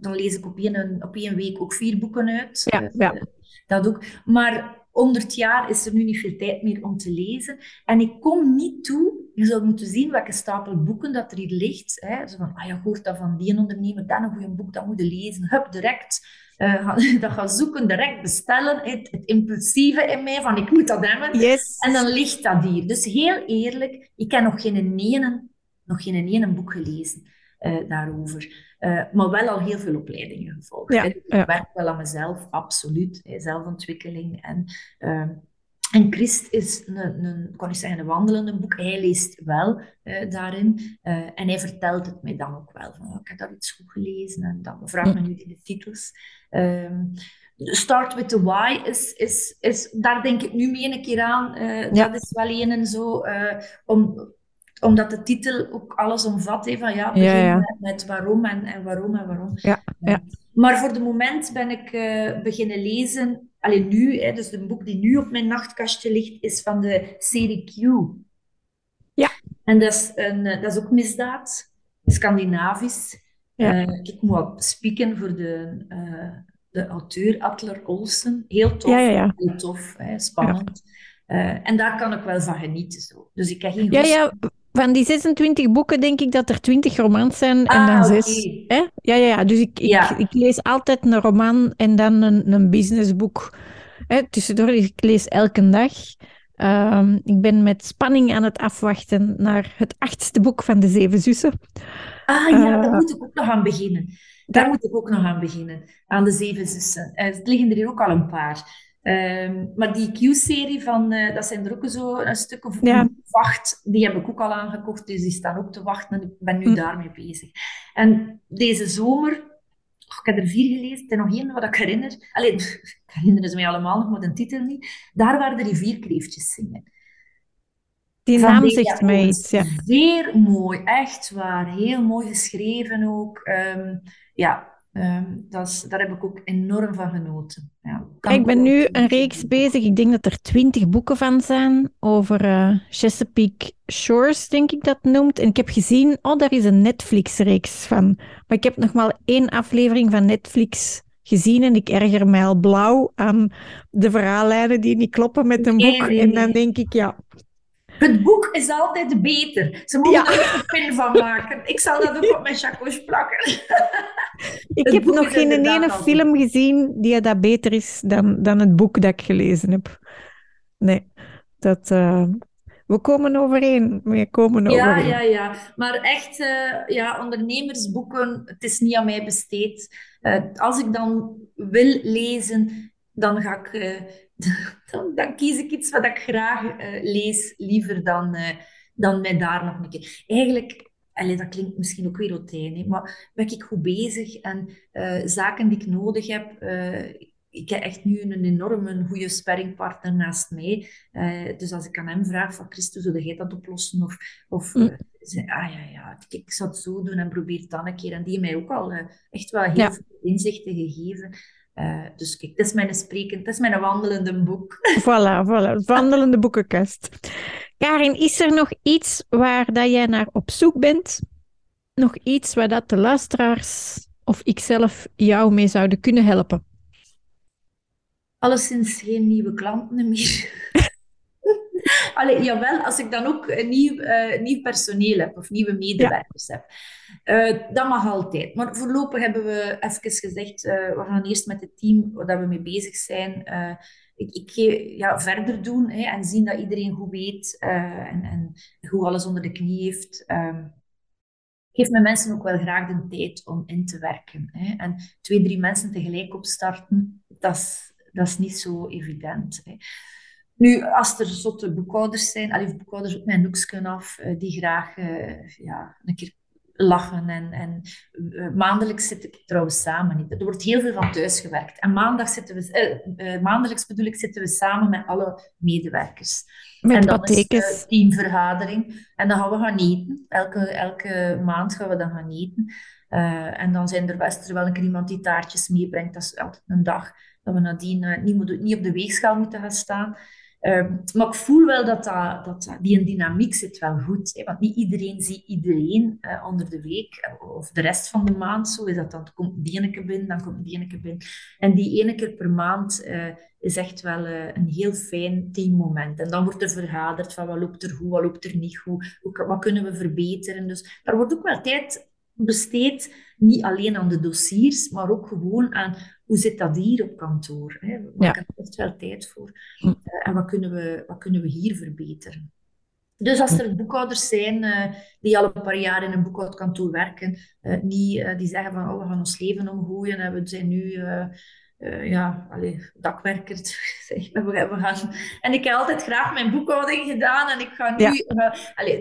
Speaker 3: Dan lees ik op één, op één week ook vier boeken uit. Ja, ja. Dat ook. Maar 100 jaar is er nu niet veel tijd meer om te lezen. En ik kom niet toe, je zou moeten zien welke stapel boeken dat er hier ligt. Hè. Zo van, ah, je hoort dat van die ondernemer, dan een goed boek, dat moet je lezen. Hup, direct. Uh, dat gaan zoeken, direct bestellen. Het, het, impulsieve in mij, van ik moet dat hebben.
Speaker 2: Yes.
Speaker 3: En dan ligt dat hier. Dus heel eerlijk, ik heb nog geen ene, nog geen ene boek gelezen uh, daarover. Uh, maar wel al heel veel opleidingen gevolgd. Ja, ik werk wel aan mezelf, absoluut. Hè, zelfontwikkeling. En, uh, en Christ is een, een, kan ik zeggen, een wandelende boek. Hij leest wel uh, daarin. en hij vertelt het mij dan ook wel. Van, oh, ik heb dat iets goed gelezen. En dan vraagt me nu de titels. Um, Start with the Why is, is, is, daar denk ik nu mee een keer aan. Ja. Dat is wel een en zo. om omdat de titel ook alles omvat. Hè, van ja, begin Met, met, waarom en, en waarom en waarom.
Speaker 2: Ja, ja.
Speaker 3: Maar voor de moment ben ik uh, beginnen lezen. Alleen nu, hè, dus de boek die nu op mijn nachtkastje ligt, is van de serie Q.
Speaker 2: Ja.
Speaker 3: En dat is, een, eh, dat is ook misdaad, Scandinavisch. Ja. Uh, ik moet ook spieken voor de, uh, de auteur Atler Olsen. Heel tof, heel tof, hè, spannend. Uh, en daar kan ik wel van genieten. Zo. Dus ik heb geen
Speaker 2: ja, ja, van die 26 boeken denk ik dat er 20 romans zijn en ah, dan zes. Hè? Ja, ja, ja, dus ik, ik, ik, lees altijd een roman en dan een, een businessboek. Hè? Tussendoor, ik lees elke dag. Um, ik ben met spanning aan het afwachten naar het achtste boek van de Zeven Zussen.
Speaker 3: Ah ja, uh, daar moet ik ook nog aan beginnen. Daar moet ik ook nog aan beginnen, aan de Zeven Zussen. Uh, het liggen er hier ook al een paar. Um, maar die Q-serie van, uh, dat zijn er ook zo een stuk of ja. wacht, die heb ik ook al aangekocht, dus die staan ook te wachten en ik ben nu hm. daarmee bezig. En deze zomer, ik heb er vier gelezen, er nog één wat ik herinner. Alleen, ik herinner ze mij allemaal nog, maar de titel niet. Daar waren de rivierkreeftjes zingen.
Speaker 2: Die naam zegt mij iets, ja.
Speaker 3: Zeer mooi, echt waar. Heel mooi geschreven ook. Um, ja, Um, dat is, daar heb ik ook enorm van genoten. Ja,
Speaker 2: ik ben nu een reeks bezig. Ik denk dat er twintig boeken van zijn over uh, Chesapeake Shores, denk ik dat noemt. En ik heb gezien, oh, daar is een Netflix-reeks van. Maar ik heb nog maar één aflevering van Netflix gezien en ik erger mij al blauw aan de verhaallijnen die niet kloppen met een boek. En dan denk ik, ja,
Speaker 3: het boek is altijd beter. Ze moeten er een pin van maken. Ik zal dat ook op mijn chacos plakken.
Speaker 2: Ik heb nog geen ene film gezien die dat beter is dan, dan het boek dat ik gelezen heb. Nee, dat... Uh, we komen overeen. We komen
Speaker 3: ja, Ja, ja, Maar echt, uh, ja, ondernemersboeken, het is niet aan mij besteed. Uh, als ik dan wil lezen, dan ga ik dan, dan, kies ik iets wat ik graag uh, lees, liever dan, uh, dan mij daar nog een keer. Eigenlijk, allez, dat klinkt misschien ook weer rotijn, maar ben ik goed bezig en uh, zaken die ik nodig heb. ik heb echt nu een enorme goede sparringpartner naast mij. dus als ik aan hem vraag van Christus, hoe jij dat oplossen? Of, of mm. zei, ah ja, ja, ik, ik zal het zo doen en probeer het dan een keer. En die mij ook al echt wel heel veel inzichten gegeven. Uh, dus kijk, het is mijn spreken, het is mijn wandelende boek.
Speaker 2: Voilà, voilà, wandelende boekenkast. Karin, is er nog iets waar dat jij naar op zoek bent? Nog iets waar dat de luisteraars of ikzelf jou mee zouden kunnen helpen?
Speaker 3: Alleszins geen nieuwe klanten meer. Allee, jawel, als ik dan ook een nieuw, uh, nieuw personeel heb of nieuwe medewerkers heb. Uh, dat mag altijd. Maar voorlopig hebben we even gezegd, uh, we gaan eerst met het team waar we mee bezig zijn, ik, ik ja, verder doen hè, en zien dat iedereen goed weet en, en goed alles onder de knie heeft. Ehm, geef mijn mensen ook wel graag de tijd om in te werken. Hè. En twee, drie mensen tegelijk opstarten, dat is, dat is niet zo evident. Hè. Nu, als er zotte boekhouders zijn, of boekhouders op mijn hoeksken af, uh, die graag uh, ja, een keer lachen. En, en uh, maandelijks zit ik trouwens samen niet. Er wordt heel veel van thuis gewerkt. En maandag zitten we, maandelijks bedoel ik, zitten we samen met alle medewerkers.
Speaker 2: Met
Speaker 3: en
Speaker 2: dan is
Speaker 3: de teamvergadering. En dan gaan we gaan eten. Elke, elke maand gaan we dan gaan eten. en dan zijn er best er wel een keer iemand die taartjes meebrengt. Dat is altijd een dag dat we nadien niet, niet op de weegschaal moeten gaan staan. Ehm, maar ik voel wel dat, dat, dat die een dynamiek zit wel goed. Hè? Want niet iedereen ziet iedereen uh, onder de week eh, of de rest van de maand. Zo is dat dan komt die ene keer binnen, dan komt die ene keer binnen. En die ene keer per maand uh, is echt wel een heel fijn teammoment. En dan wordt er vergaderd van wat loopt er goed, wat loopt er niet goed, wat kunnen we verbeteren. Dus daar wordt ook wel tijd besteed, niet alleen aan de dossiers, maar ook gewoon aan hoe zit dat hier op kantoor? Hè? Maken er echt wel tijd voor. Hm. Uh, en wat kunnen, we, wat kunnen we hier verbeteren? Dus als er boekhouders zijn uh, die al een paar jaar in een boekhoudkantoor werken, uh, niet, die zeggen van oh, we gaan ons leven omgooien en we zijn nu ja, allee, dakwerkers. we, we gaan... En ik heb altijd graag mijn boekhouding gedaan en ik ga nu... Ja.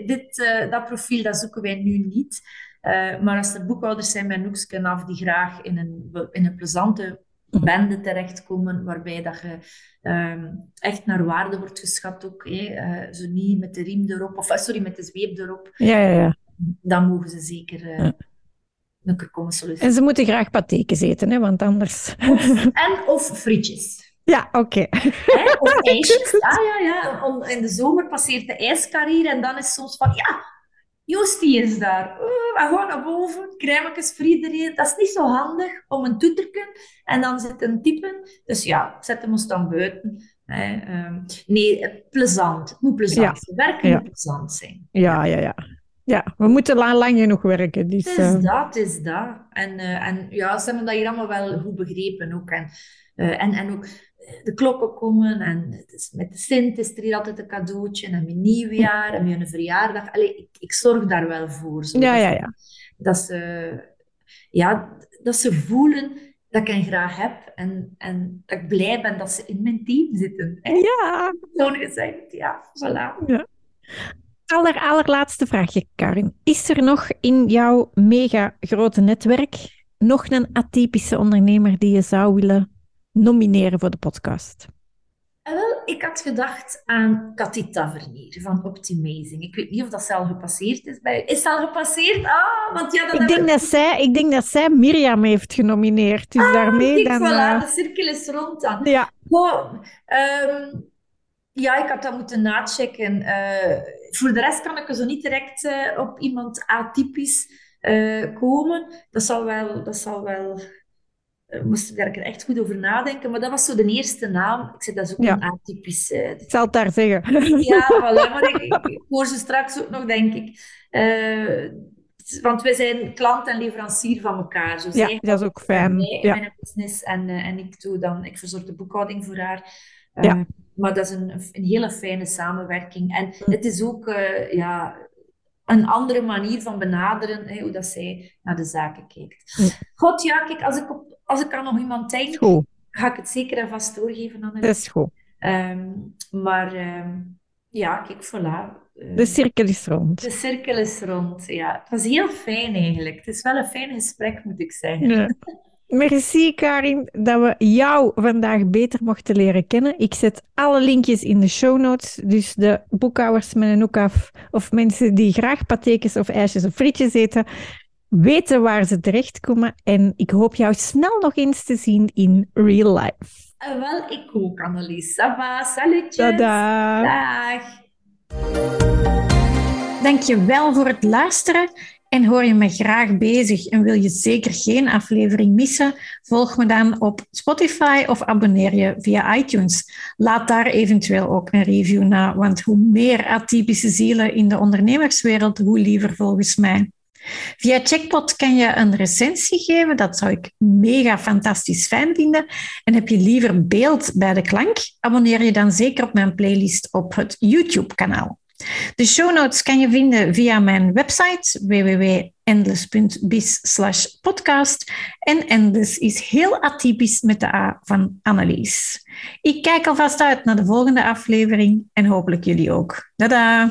Speaker 3: dit, dat profiel dat zoeken wij nu niet. Uh, maar als er boekhouders zijn met Noeksken af die graag in een, in een plezante bende terechtkomen, waarbij dat je uh, echt naar waarde wordt geschat ook. Uh, zo niet met de riem erop, of sorry, met de zweep erop.
Speaker 2: Ja, ja, ja.
Speaker 3: Dan mogen ze zeker ja. komen.
Speaker 2: En ze moeten graag patekens eten, hè, want anders...
Speaker 3: Of, en of frietjes.
Speaker 2: Ja, oké.
Speaker 3: Okay. Of ijsjes. Ah ja, ja. In de zomer passeert de ijskar en dan is soms van, ja, Joostie is daar. We gaan naar boven, crèmekes voor iedereen. Dat is niet zo handig om een toeterken en dan zit een typen. Dus ja, zetten we ons dan buiten. Ehm, nee, plezant. Het moet plezant zijn. Werken moet plezant zijn.
Speaker 2: Ja, ja, ja. Ja, we moeten lang, lang genoeg werken. Dus,
Speaker 3: het is uh... dat, is dat. En, uh, en ja, ze hebben dat hier allemaal wel goed begrepen ook. En, uh, en, en ook de klokken komen en het is, met de Sint is er hier altijd een cadeautje en mijn nieuwjaar en mijn verjaardag. Allee, ik, ik zorg daar wel voor.
Speaker 2: Zo. Ja, ja, ja.
Speaker 3: Dat ze, ja, dat ze voelen dat ik hen graag heb en, en dat ik blij ben dat ze in mijn team zitten.
Speaker 2: Hè? Ja.
Speaker 3: Zo'n gezegd, ja, voilà. Ja.
Speaker 2: aller, allerlaatste vraagje, Karin. Is er nog in jouw mega grote netwerk nog een atypische ondernemer die je zou willen nomineren voor de podcast?
Speaker 3: En wel, ik had gedacht aan Cathy Tavernier van Optimizing. Ik weet niet of dat al gepasseerd is bij Is dat al gepasseerd? Ah, want ja,
Speaker 2: dat ik, denk dat zij, ik denk dat zij Mirjam heeft genomineerd. Dus ah, daarmee dan...
Speaker 3: Voilà, uh... de cirkel is rond dan.
Speaker 2: Ja.
Speaker 3: Oh, um, ja, ik had dat moeten nachecken. Uh, voor de rest kan ik er zo niet direct uh, op iemand atypisch uh, komen. Dat zal wel... Dat zal wel uh, moest ik er echt goed over nadenken. Maar dat was zo de eerste naam. Ik zei, dat is ook een atypisch...
Speaker 2: ik zal het daar zeggen.
Speaker 3: ja, voilà, maar ik, ik, hoor ze straks ook nog, denk ik. want wij zijn klant en leverancier van elkaar. Zo
Speaker 2: ja, dat is ook fijn.
Speaker 3: Mij,
Speaker 2: ja.
Speaker 3: mijn business en, en ik doe dan... Ik verzorg de boekhouding voor haar. ja. Maar dat is een, een hele fijne samenwerking. En hm. het is ook ja, een andere manier van benaderen, hè, hoe dat zij naar de zaken kijkt. Hm. God, ja, kijk, als ik, op, als ik aan nog iemand denk, goed. ga ik het zeker en vast doorgeven aan
Speaker 2: Dat is goed.
Speaker 3: Um, maar um, ja, kijk, voilà.
Speaker 2: Uh, de cirkel is rond.
Speaker 3: De cirkel is rond, ja. Het was heel fijn eigenlijk. Het is wel een fijn gesprek, moet ik zeggen. Ja.
Speaker 2: Merci Karin dat we jou vandaag beter mochten leren kennen. Ik zet alle linkjes in de show notes. Dus de boekhouders met een hoek af of mensen die graag patekens of ijsjes of frietjes eten, weten waar ze terechtkomen. En ik hoop jou snel nog eens te zien in real life.
Speaker 3: Uh, wel, ik ook, Annelies. Sava, salutjes.
Speaker 2: Tada.
Speaker 3: Dag.
Speaker 1: Dank je wel voor het luisteren. En hoor je me graag bezig en wil je zeker geen aflevering missen? Volg me dan op Spotify of abonneer je via iTunes. Laat daar eventueel ook een review na, want hoe meer atypische zielen in de ondernemerswereld, hoe liever volgens mij. Via Checkpot kan je een recensie geven. Dat zou ik mega fantastisch fijn vinden. En heb je liever beeld bij de klank? Abonneer je dan zeker op mijn playlist op het YouTube-kanaal. De show notes kan je vinden via mijn website www.endless.biz podcast. En Endless is heel atypisch met de A van Annelies. Ik kijk alvast uit naar de volgende aflevering en hopelijk jullie ook. Tada!